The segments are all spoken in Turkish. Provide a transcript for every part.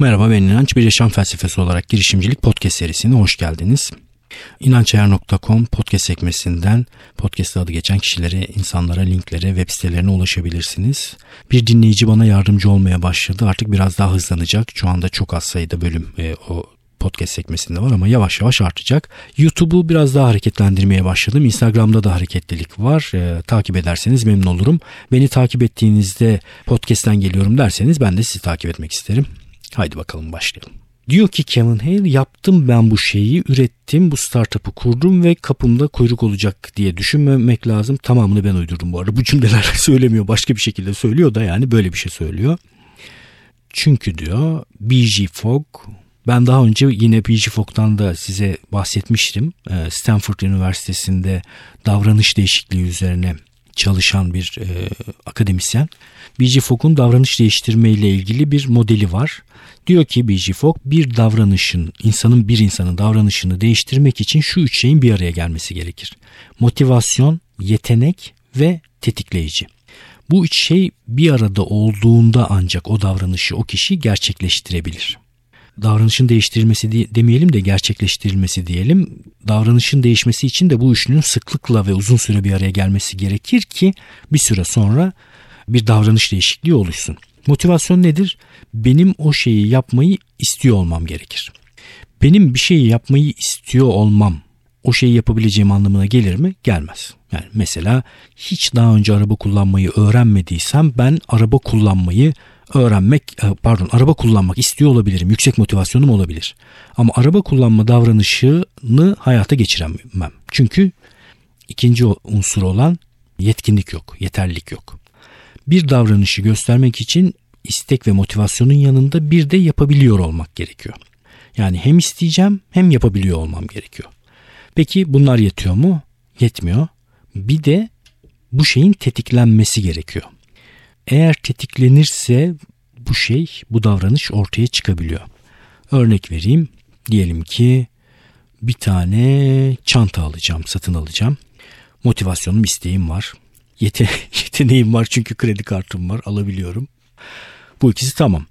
Merhaba ben İnanç. Bir yaşam felsefesi olarak girişimcilik podcast serisine hoş geldiniz. İnançayar.com podcast sekmesinden podcast adı geçen kişilere, insanlara, linklere, web sitelerine ulaşabilirsiniz. Bir dinleyici bana yardımcı olmaya başladı. Artık biraz daha hızlanacak. Şu anda çok az sayıda bölüm e, o podcast sekmesinde var ama yavaş yavaş artacak. YouTube'u biraz daha hareketlendirmeye başladım. Instagram'da da hareketlilik var. E, takip ederseniz memnun olurum. Beni takip ettiğinizde podcast'ten geliyorum derseniz ben de sizi takip etmek isterim. Haydi bakalım başlayalım. Diyor ki Kevin Hale yaptım ben bu şeyi ürettim bu startup'ı kurdum ve kapımda kuyruk olacak diye düşünmemek lazım. Tamamını ben uydurdum bu arada bu cümleler söylemiyor başka bir şekilde söylüyor da yani böyle bir şey söylüyor. Çünkü diyor B.G. Fogg ben daha önce yine B.G. Fogg'dan da size bahsetmiştim. Ee, Stanford Üniversitesi'nde davranış değişikliği üzerine çalışan bir e, akademisyen. B.G. Fogg'un davranış değiştirme ile ilgili bir modeli var. Diyor ki B.G. Fogg bir davranışın, insanın bir insanın davranışını değiştirmek için şu üç şeyin bir araya gelmesi gerekir. Motivasyon, yetenek ve tetikleyici. Bu üç şey bir arada olduğunda ancak o davranışı o kişi gerçekleştirebilir. Davranışın değiştirilmesi demeyelim de gerçekleştirilmesi diyelim. Davranışın değişmesi için de bu üçünün sıklıkla ve uzun süre bir araya gelmesi gerekir ki bir süre sonra bir davranış değişikliği oluşsun. Motivasyon nedir? Benim o şeyi yapmayı istiyor olmam gerekir. Benim bir şeyi yapmayı istiyor olmam o şeyi yapabileceğim anlamına gelir mi? Gelmez. Yani mesela hiç daha önce araba kullanmayı öğrenmediysem ben araba kullanmayı öğrenmek e, pardon araba kullanmak istiyor olabilirim. Yüksek motivasyonum olabilir. Ama araba kullanma davranışını hayata geçiremem. Çünkü ikinci unsur olan yetkinlik yok, yeterlilik yok bir davranışı göstermek için istek ve motivasyonun yanında bir de yapabiliyor olmak gerekiyor. Yani hem isteyeceğim hem yapabiliyor olmam gerekiyor. Peki bunlar yetiyor mu? Yetmiyor. Bir de bu şeyin tetiklenmesi gerekiyor. Eğer tetiklenirse bu şey, bu davranış ortaya çıkabiliyor. Örnek vereyim. Diyelim ki bir tane çanta alacağım, satın alacağım. Motivasyonum, isteğim var. Yete yeteneğim var çünkü kredi kartım var alabiliyorum. Bu ikisi tamam.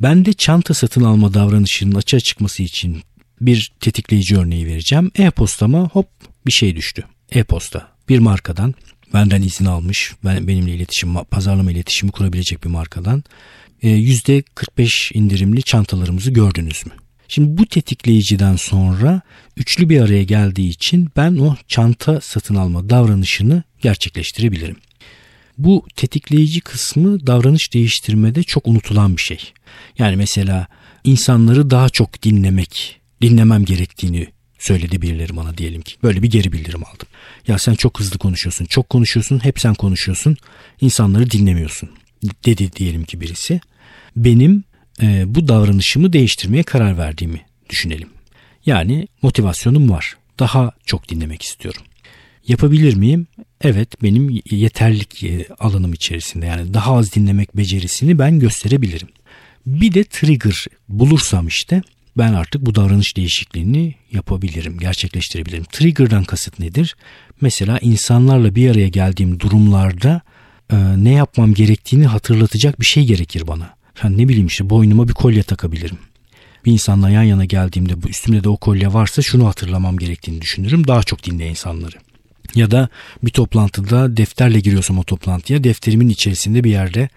Ben de çanta satın alma davranışının açığa çıkması için bir tetikleyici örneği vereceğim. E-postama hop bir şey düştü. E-posta bir markadan benden izin almış. Ben benimle iletişim pazarlama iletişimi kurabilecek bir markadan. %45 e, indirimli çantalarımızı gördünüz mü? Şimdi bu tetikleyiciden sonra üçlü bir araya geldiği için ben o çanta satın alma davranışını gerçekleştirebilirim. Bu tetikleyici kısmı davranış değiştirmede çok unutulan bir şey. Yani mesela insanları daha çok dinlemek, dinlemem gerektiğini söyledi birileri bana diyelim ki. Böyle bir geri bildirim aldım. Ya sen çok hızlı konuşuyorsun, çok konuşuyorsun, hep sen konuşuyorsun, insanları dinlemiyorsun dedi diyelim ki birisi. Benim e, bu davranışımı değiştirmeye karar verdiğimi düşünelim. Yani motivasyonum var. Daha çok dinlemek istiyorum. Yapabilir miyim? Evet benim yeterlik e, alanım içerisinde yani daha az dinlemek becerisini ben gösterebilirim. Bir de trigger bulursam işte ben artık bu davranış değişikliğini yapabilirim, gerçekleştirebilirim. Trigger'dan kasıt nedir? Mesela insanlarla bir araya geldiğim durumlarda e, ne yapmam gerektiğini hatırlatacak bir şey gerekir bana. Yani ne bileyim işte boynuma bir kolye takabilirim. Bir insanla yan yana geldiğimde bu üstümde de o kolye varsa şunu hatırlamam gerektiğini düşünürüm. Daha çok dinle insanları. Ya da bir toplantıda defterle giriyorsam o toplantıya defterimin içerisinde bir yerde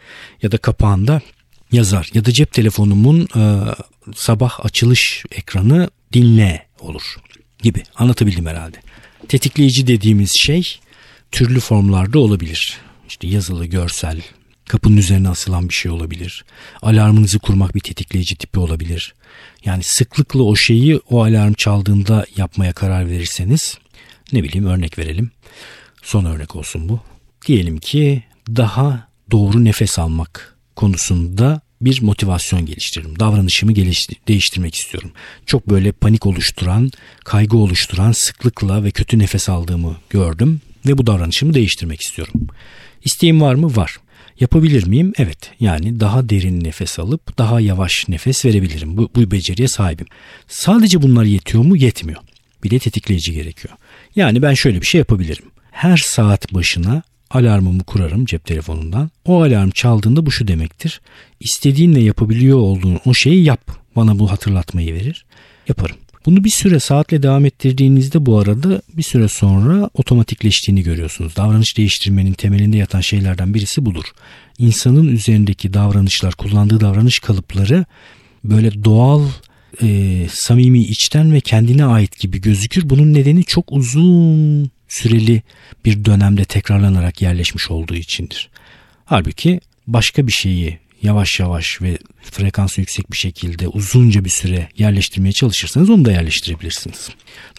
ya da kapağında yazar. Ya da cep telefonumun e, sabah açılış ekranı dinle olur gibi. Anlatabildim herhalde. Tetikleyici dediğimiz şey türlü formlarda olabilir. İşte yazılı, görsel, Kapının üzerine asılan bir şey olabilir. Alarmınızı kurmak bir tetikleyici tipi olabilir. Yani sıklıkla o şeyi o alarm çaldığında yapmaya karar verirseniz ne bileyim örnek verelim. Son örnek olsun bu. Diyelim ki daha doğru nefes almak konusunda bir motivasyon geliştiririm. Davranışımı geliştir- değiştirmek istiyorum. Çok böyle panik oluşturan, kaygı oluşturan sıklıkla ve kötü nefes aldığımı gördüm ve bu davranışımı değiştirmek istiyorum. İsteğim var mı? Var. Yapabilir miyim? Evet. Yani daha derin nefes alıp daha yavaş nefes verebilirim. Bu, bu beceriye sahibim. Sadece bunlar yetiyor mu? Yetmiyor. Bir de tetikleyici gerekiyor. Yani ben şöyle bir şey yapabilirim. Her saat başına alarmımı kurarım cep telefonundan. O alarm çaldığında bu şu demektir. İstediğin ve yapabiliyor olduğun o şeyi yap. Bana bu hatırlatmayı verir. Yaparım. Bunu bir süre saatle devam ettirdiğinizde bu arada bir süre sonra otomatikleştiğini görüyorsunuz. Davranış değiştirmenin temelinde yatan şeylerden birisi budur. İnsanın üzerindeki davranışlar, kullandığı davranış kalıpları böyle doğal, e, samimi, içten ve kendine ait gibi gözükür. Bunun nedeni çok uzun süreli bir dönemde tekrarlanarak yerleşmiş olduğu içindir. Halbuki başka bir şeyi yavaş yavaş ve frekansı yüksek bir şekilde uzunca bir süre yerleştirmeye çalışırsanız onu da yerleştirebilirsiniz.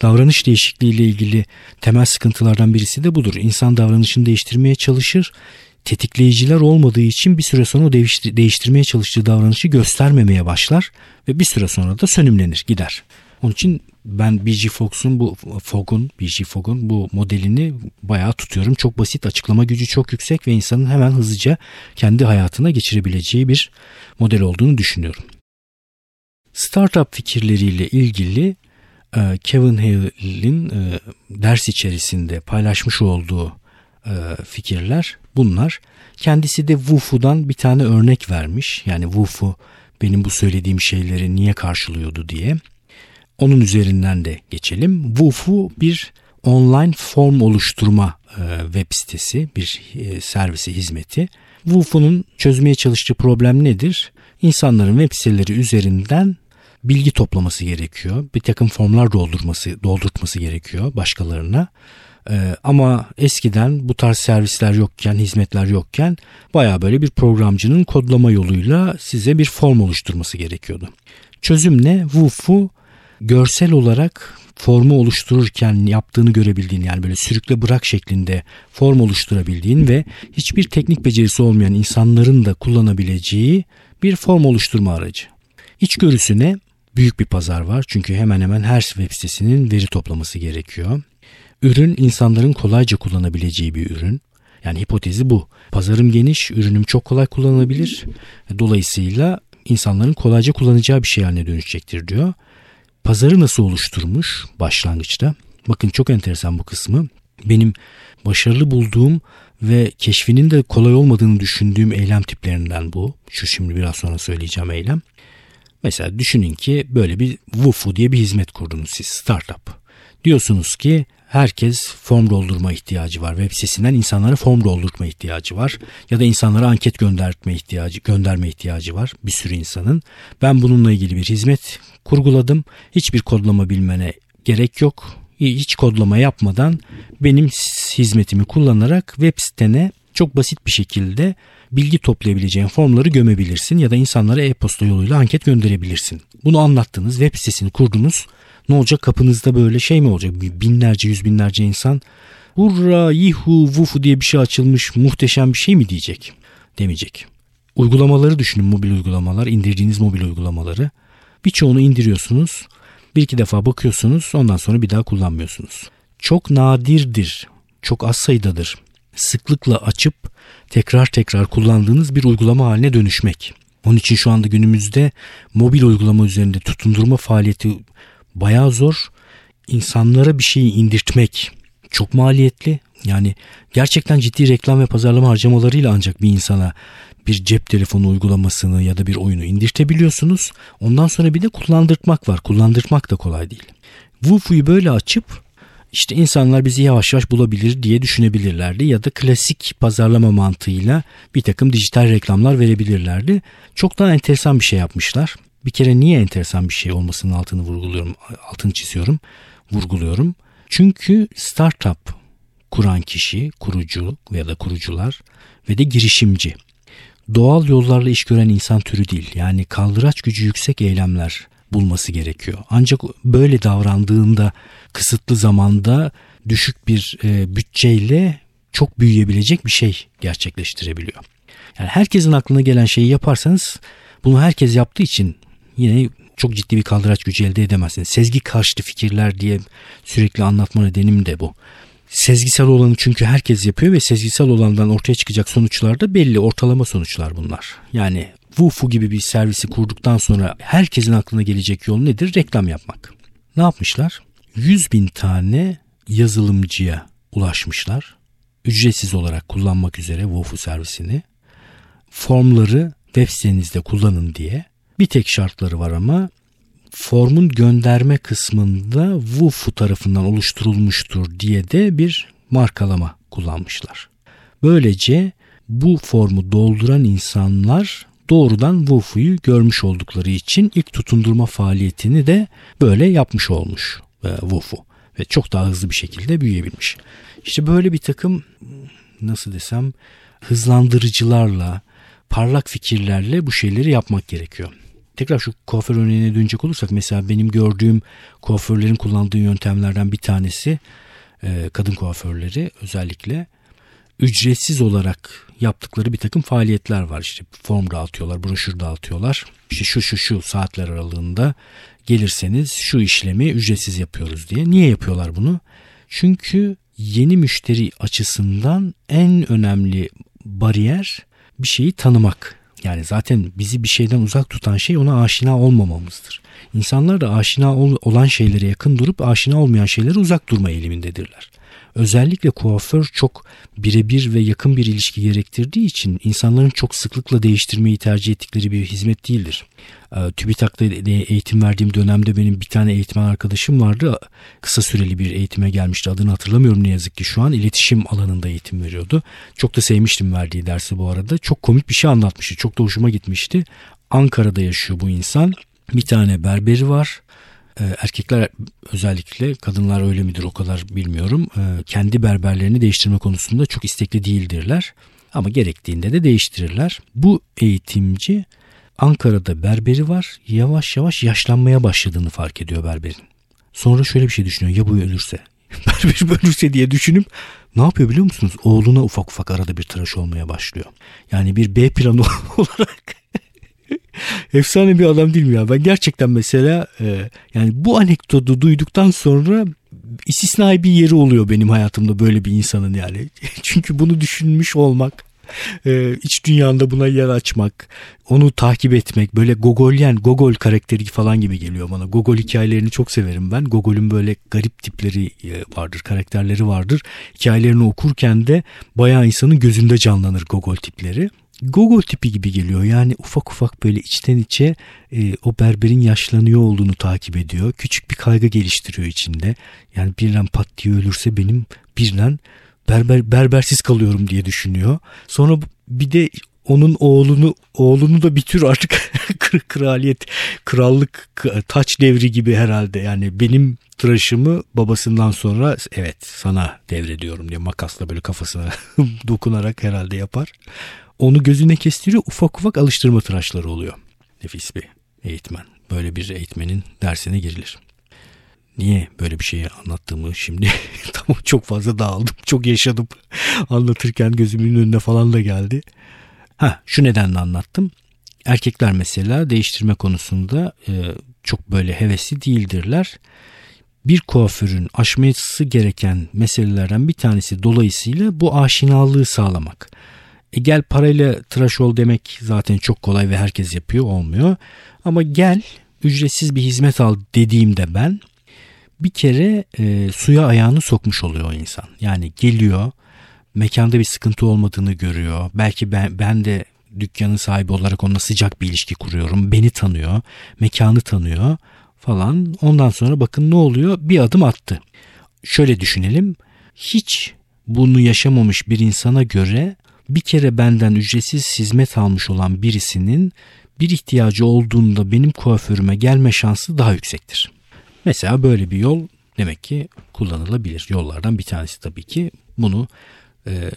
Davranış değişikliği ile ilgili temel sıkıntılardan birisi de budur. İnsan davranışını değiştirmeye çalışır. Tetikleyiciler olmadığı için bir süre sonra o değiştirmeye çalıştığı davranışı göstermemeye başlar ve bir süre sonra da sönümlenir, gider. Onun için ben BG Fox'un bu Fogg'un, BG Fogg'un bu modelini bayağı tutuyorum. Çok basit, açıklama gücü çok yüksek ve insanın hemen hızlıca kendi hayatına geçirebileceği bir model olduğunu düşünüyorum. Startup fikirleriyle ilgili e, Kevin Hale'in e, ders içerisinde paylaşmış olduğu e, fikirler bunlar. Kendisi de Wufu'dan bir tane örnek vermiş. Yani Wufu benim bu söylediğim şeyleri niye karşılıyordu diye. Onun üzerinden de geçelim. Wufu bir online form oluşturma e, web sitesi, bir e, servisi, hizmeti. Wufu'nun çözmeye çalıştığı problem nedir? İnsanların web siteleri üzerinden bilgi toplaması gerekiyor. Bir takım formlar doldurması, doldurtması gerekiyor başkalarına. Ee, ama eskiden bu tarz servisler yokken, hizmetler yokken baya böyle bir programcının kodlama yoluyla size bir form oluşturması gerekiyordu. Çözüm ne? Wufu görsel olarak formu oluştururken yaptığını görebildiğin yani böyle sürükle bırak şeklinde form oluşturabildiğin ve hiçbir teknik becerisi olmayan insanların da kullanabileceği bir form oluşturma aracı. İçgörüsüne büyük bir pazar var çünkü hemen hemen her web sitesinin veri toplaması gerekiyor. Ürün insanların kolayca kullanabileceği bir ürün. Yani hipotezi bu. Pazarım geniş, ürünüm çok kolay kullanılabilir. Dolayısıyla insanların kolayca kullanacağı bir şey haline dönüşecektir diyor. Pazarı nasıl oluşturmuş başlangıçta? Bakın çok enteresan bu kısmı. Benim başarılı bulduğum ve keşfinin de kolay olmadığını düşündüğüm eylem tiplerinden bu. Şu şimdi biraz sonra söyleyeceğim eylem. Mesela düşünün ki böyle bir Wufu diye bir hizmet kurdunuz siz startup. Diyorsunuz ki herkes form doldurma ihtiyacı var. Web sitesinden insanlara form doldurma ihtiyacı var. Ya da insanlara anket gönderme ihtiyacı, gönderme ihtiyacı var bir sürü insanın. Ben bununla ilgili bir hizmet kurguladım. Hiçbir kodlama bilmene gerek yok. Hiç kodlama yapmadan benim hizmetimi kullanarak web sitene çok basit bir şekilde bilgi toplayabileceğin formları gömebilirsin ya da insanlara e-posta yoluyla anket gönderebilirsin. Bunu anlattınız, web sitesini kurdunuz. Ne olacak kapınızda böyle şey mi olacak? Binlerce, yüz binlerce insan hurra, yihu, vufu diye bir şey açılmış muhteşem bir şey mi diyecek? Demeyecek. Uygulamaları düşünün mobil uygulamalar, indirdiğiniz mobil uygulamaları. Birçoğunu indiriyorsunuz. Bir iki defa bakıyorsunuz ondan sonra bir daha kullanmıyorsunuz. Çok nadirdir, çok az sayıdadır. Sıklıkla açıp tekrar tekrar kullandığınız bir uygulama haline dönüşmek. Onun için şu anda günümüzde mobil uygulama üzerinde tutundurma faaliyeti bayağı zor. İnsanlara bir şeyi indirtmek çok maliyetli. Yani gerçekten ciddi reklam ve pazarlama harcamalarıyla ancak bir insana bir cep telefonu uygulamasını ya da bir oyunu indirtebiliyorsunuz. Ondan sonra bir de kullandırtmak var. Kullandırtmak da kolay değil. Wufu'yu böyle açıp işte insanlar bizi yavaş yavaş bulabilir diye düşünebilirlerdi ya da klasik pazarlama mantığıyla bir takım dijital reklamlar verebilirlerdi. Çok daha enteresan bir şey yapmışlar. Bir kere niye enteresan bir şey olmasının altını vurguluyorum, altını çiziyorum, vurguluyorum. Çünkü startup kuran kişi, kurucu veya da kurucular ve de girişimci. Doğal yollarla iş gören insan türü değil. Yani kaldıraç gücü yüksek eylemler bulması gerekiyor. Ancak böyle davrandığında kısıtlı zamanda düşük bir e, bütçeyle çok büyüyebilecek bir şey gerçekleştirebiliyor. Yani herkesin aklına gelen şeyi yaparsanız bunu herkes yaptığı için yine çok ciddi bir kaldıraç gücü elde edemezsiniz. Sezgi karşıtı fikirler diye sürekli anlatma nedenim de bu. Sezgisel olanı çünkü herkes yapıyor ve sezgisel olandan ortaya çıkacak sonuçlar da belli ortalama sonuçlar bunlar. Yani Wufu gibi bir servisi kurduktan sonra herkesin aklına gelecek yol nedir? Reklam yapmak. Ne yapmışlar? 100 bin tane yazılımcıya ulaşmışlar ücretsiz olarak kullanmak üzere Woofu servisini. Formları web sitenizde kullanın diye. Bir tek şartları var ama formun gönderme kısmında Woofu tarafından oluşturulmuştur diye de bir markalama kullanmışlar. Böylece bu formu dolduran insanlar doğrudan Woofu'yu görmüş oldukları için ilk tutundurma faaliyetini de böyle yapmış olmuş e, Woofu ve çok daha hızlı bir şekilde büyüyebilmiş. İşte böyle bir takım nasıl desem hızlandırıcılarla, parlak fikirlerle bu şeyleri yapmak gerekiyor. Tekrar şu kuaför örneğine dönecek olursak mesela benim gördüğüm kuaförlerin kullandığı yöntemlerden bir tanesi e, kadın kuaförleri özellikle ücretsiz olarak yaptıkları bir takım faaliyetler var. İşte form dağıtıyorlar, broşür dağıtıyorlar. İşte şu şu şu saatler aralığında gelirseniz şu işlemi ücretsiz yapıyoruz diye. Niye yapıyorlar bunu? Çünkü yeni müşteri açısından en önemli bariyer bir şeyi tanımak. Yani zaten bizi bir şeyden uzak tutan şey ona aşina olmamamızdır. İnsanlar da aşina olan şeylere yakın durup aşina olmayan şeylere uzak durma eğilimindedirler. Özellikle kuaför çok birebir ve yakın bir ilişki gerektirdiği için insanların çok sıklıkla değiştirmeyi tercih ettikleri bir hizmet değildir. Ee, TÜBİTAK'ta eğitim verdiğim dönemde benim bir tane eğitmen arkadaşım vardı. Kısa süreli bir eğitime gelmişti. Adını hatırlamıyorum ne yazık ki şu an. iletişim alanında eğitim veriyordu. Çok da sevmiştim verdiği dersi bu arada. Çok komik bir şey anlatmıştı. Çok da hoşuma gitmişti. Ankara'da yaşıyor bu insan. Bir tane berberi var. Ee, erkekler özellikle kadınlar öyle midir o kadar bilmiyorum. Ee, kendi berberlerini değiştirme konusunda çok istekli değildirler. Ama gerektiğinde de değiştirirler. Bu eğitimci Ankara'da berberi var. Yavaş yavaş yaşlanmaya başladığını fark ediyor berberin. Sonra şöyle bir şey düşünüyor. Ya bu ölürse? Berber ölürse diye düşünüp ne yapıyor biliyor musunuz? Oğluna ufak ufak arada bir tıraş olmaya başlıyor. Yani bir B planı olarak Efsane bir adam değil mi ya? Ben gerçekten mesela e, yani bu anekdotu duyduktan sonra istisnai bir yeri oluyor benim hayatımda böyle bir insanın yani. Çünkü bunu düşünmüş olmak e, iç dünyanda buna yer açmak, onu takip etmek böyle Gogolyen, Gogol karakteri falan gibi geliyor bana. Gogol hikayelerini çok severim ben. Gogol'ün böyle garip tipleri e, vardır, karakterleri vardır. Hikayelerini okurken de bayağı insanın gözünde canlanır Gogol tipleri. Gogo tipi gibi geliyor. Yani ufak ufak böyle içten içe e, o berberin yaşlanıyor olduğunu takip ediyor. Küçük bir kaygı geliştiriyor içinde. Yani birden pat diye ölürse benim birden berber berbersiz kalıyorum diye düşünüyor. Sonra bir de onun oğlunu oğlunu da bir tür artık kraliyet krallık taç devri gibi herhalde yani benim tıraşımı babasından sonra evet sana devrediyorum diye makasla böyle kafasına dokunarak herhalde yapar onu gözüne kestiriyor ufak ufak alıştırma tıraşları oluyor. Nefis bir eğitmen. Böyle bir eğitmenin dersine girilir. Niye böyle bir şeyi anlattığımı şimdi tamam çok fazla dağıldım. Çok yaşadım. Anlatırken gözümün önüne falan da geldi. Ha şu nedenle anlattım. Erkekler mesela değiştirme konusunda e, çok böyle hevesli değildirler. Bir kuaförün aşması gereken meselelerden bir tanesi dolayısıyla bu aşinalığı sağlamak. E gel parayla tıraş ol demek zaten çok kolay ve herkes yapıyor olmuyor. Ama gel ücretsiz bir hizmet al dediğimde ben bir kere e, suya ayağını sokmuş oluyor o insan. Yani geliyor mekanda bir sıkıntı olmadığını görüyor. Belki ben, ben de dükkanın sahibi olarak onunla sıcak bir ilişki kuruyorum. Beni tanıyor, mekanı tanıyor falan. Ondan sonra bakın ne oluyor? Bir adım attı. Şöyle düşünelim. Hiç bunu yaşamamış bir insana göre bir kere benden ücretsiz hizmet almış olan birisinin bir ihtiyacı olduğunda benim kuaförüme gelme şansı daha yüksektir. Mesela böyle bir yol demek ki kullanılabilir. Yollardan bir tanesi tabii ki bunu e,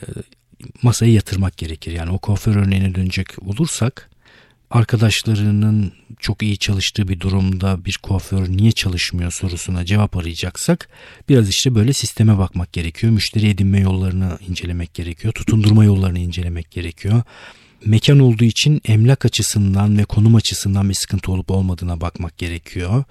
masaya yatırmak gerekir. Yani o kuaför örneğine dönecek olursak arkadaşlarının çok iyi çalıştığı bir durumda bir kuaför niye çalışmıyor sorusuna cevap arayacaksak biraz işte böyle sisteme bakmak gerekiyor. Müşteri edinme yollarını incelemek gerekiyor. Tutundurma yollarını incelemek gerekiyor. Mekan olduğu için emlak açısından ve konum açısından bir sıkıntı olup olmadığına bakmak gerekiyor.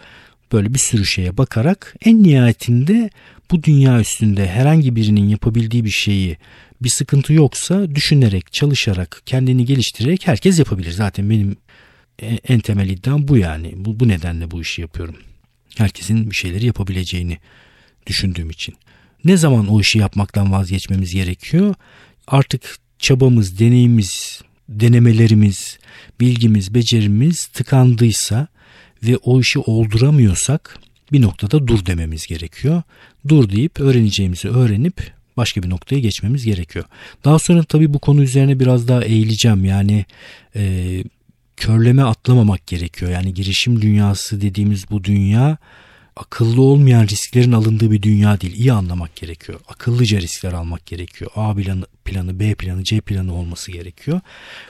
Böyle bir sürü şeye bakarak en nihayetinde bu dünya üstünde herhangi birinin yapabildiği bir şeyi bir sıkıntı yoksa düşünerek, çalışarak, kendini geliştirerek herkes yapabilir. Zaten benim en temel iddiam bu yani. Bu, bu nedenle bu işi yapıyorum. Herkesin bir şeyleri yapabileceğini düşündüğüm için. Ne zaman o işi yapmaktan vazgeçmemiz gerekiyor? Artık çabamız, deneyimiz, denemelerimiz, bilgimiz, becerimiz tıkandıysa ve o işi olduramıyorsak bir noktada dur dememiz gerekiyor. Dur deyip öğreneceğimizi öğrenip başka bir noktaya geçmemiz gerekiyor. Daha sonra tabii bu konu üzerine biraz daha eğileceğim. Yani e, körleme atlamamak gerekiyor. Yani girişim dünyası dediğimiz bu dünya akıllı olmayan risklerin alındığı bir dünya değil. İyi anlamak gerekiyor. Akıllıca riskler almak gerekiyor. A planı, planı, B planı, C planı olması gerekiyor.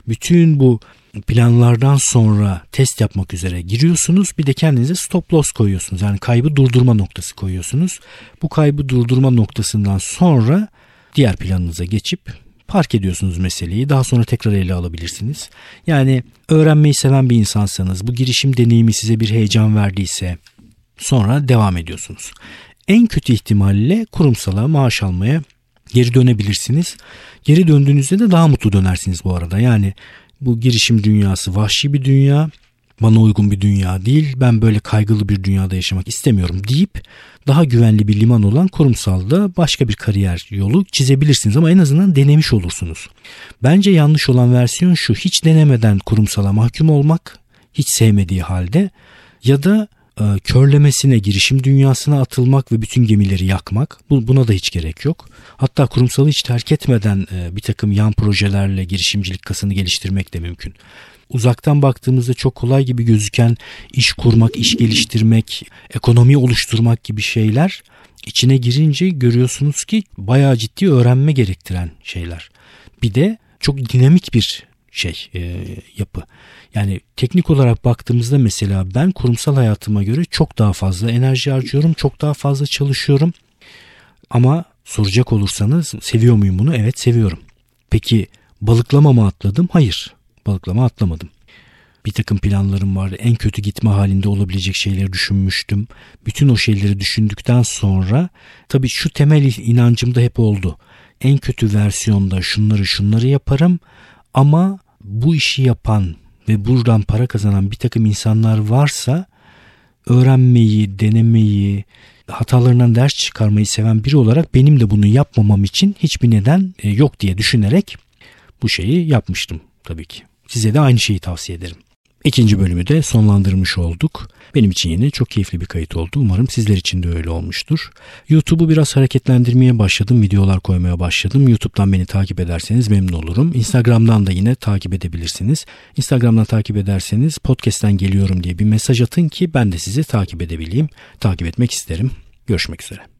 Bütün bu planlardan sonra test yapmak üzere giriyorsunuz. Bir de kendinize stop loss koyuyorsunuz. Yani kaybı durdurma noktası koyuyorsunuz. Bu kaybı durdurma noktasından sonra diğer planınıza geçip park ediyorsunuz meseleyi. Daha sonra tekrar ele alabilirsiniz. Yani öğrenmeyi seven bir insansanız, bu girişim deneyimi size bir heyecan verdiyse sonra devam ediyorsunuz. En kötü ihtimalle kurumsala maaş almaya geri dönebilirsiniz. Geri döndüğünüzde de daha mutlu dönersiniz bu arada. Yani bu girişim dünyası vahşi bir dünya bana uygun bir dünya değil ben böyle kaygılı bir dünyada yaşamak istemiyorum deyip daha güvenli bir liman olan kurumsalda başka bir kariyer yolu çizebilirsiniz ama en azından denemiş olursunuz. Bence yanlış olan versiyon şu hiç denemeden kurumsala mahkum olmak hiç sevmediği halde ya da e, körlemesine girişim dünyasına atılmak ve bütün gemileri yakmak bu, buna da hiç gerek yok. Hatta kurumsalı hiç terk etmeden e, bir takım yan projelerle girişimcilik kasını geliştirmek de mümkün uzaktan baktığımızda çok kolay gibi gözüken iş kurmak, iş geliştirmek, ekonomi oluşturmak gibi şeyler içine girince görüyorsunuz ki bayağı ciddi öğrenme gerektiren şeyler. Bir de çok dinamik bir şey e, yapı. Yani teknik olarak baktığımızda mesela ben kurumsal hayatıma göre çok daha fazla enerji harcıyorum, çok daha fazla çalışıyorum. Ama soracak olursanız seviyor muyum bunu? Evet seviyorum. Peki balıklama mı atladım? Hayır balıklama atlamadım. Bir takım planlarım vardı. En kötü gitme halinde olabilecek şeyleri düşünmüştüm. Bütün o şeyleri düşündükten sonra tabii şu temel inancım da hep oldu. En kötü versiyonda şunları şunları yaparım ama bu işi yapan ve buradan para kazanan bir takım insanlar varsa öğrenmeyi, denemeyi, hatalarından ders çıkarmayı seven biri olarak benim de bunu yapmamam için hiçbir neden e, yok diye düşünerek bu şeyi yapmıştım tabii ki. Size de aynı şeyi tavsiye ederim. İkinci bölümü de sonlandırmış olduk. Benim için yine çok keyifli bir kayıt oldu. Umarım sizler için de öyle olmuştur. YouTube'u biraz hareketlendirmeye başladım. Videolar koymaya başladım. YouTube'dan beni takip ederseniz memnun olurum. Instagram'dan da yine takip edebilirsiniz. Instagram'dan takip ederseniz podcast'ten geliyorum diye bir mesaj atın ki ben de sizi takip edebileyim. Takip etmek isterim. Görüşmek üzere.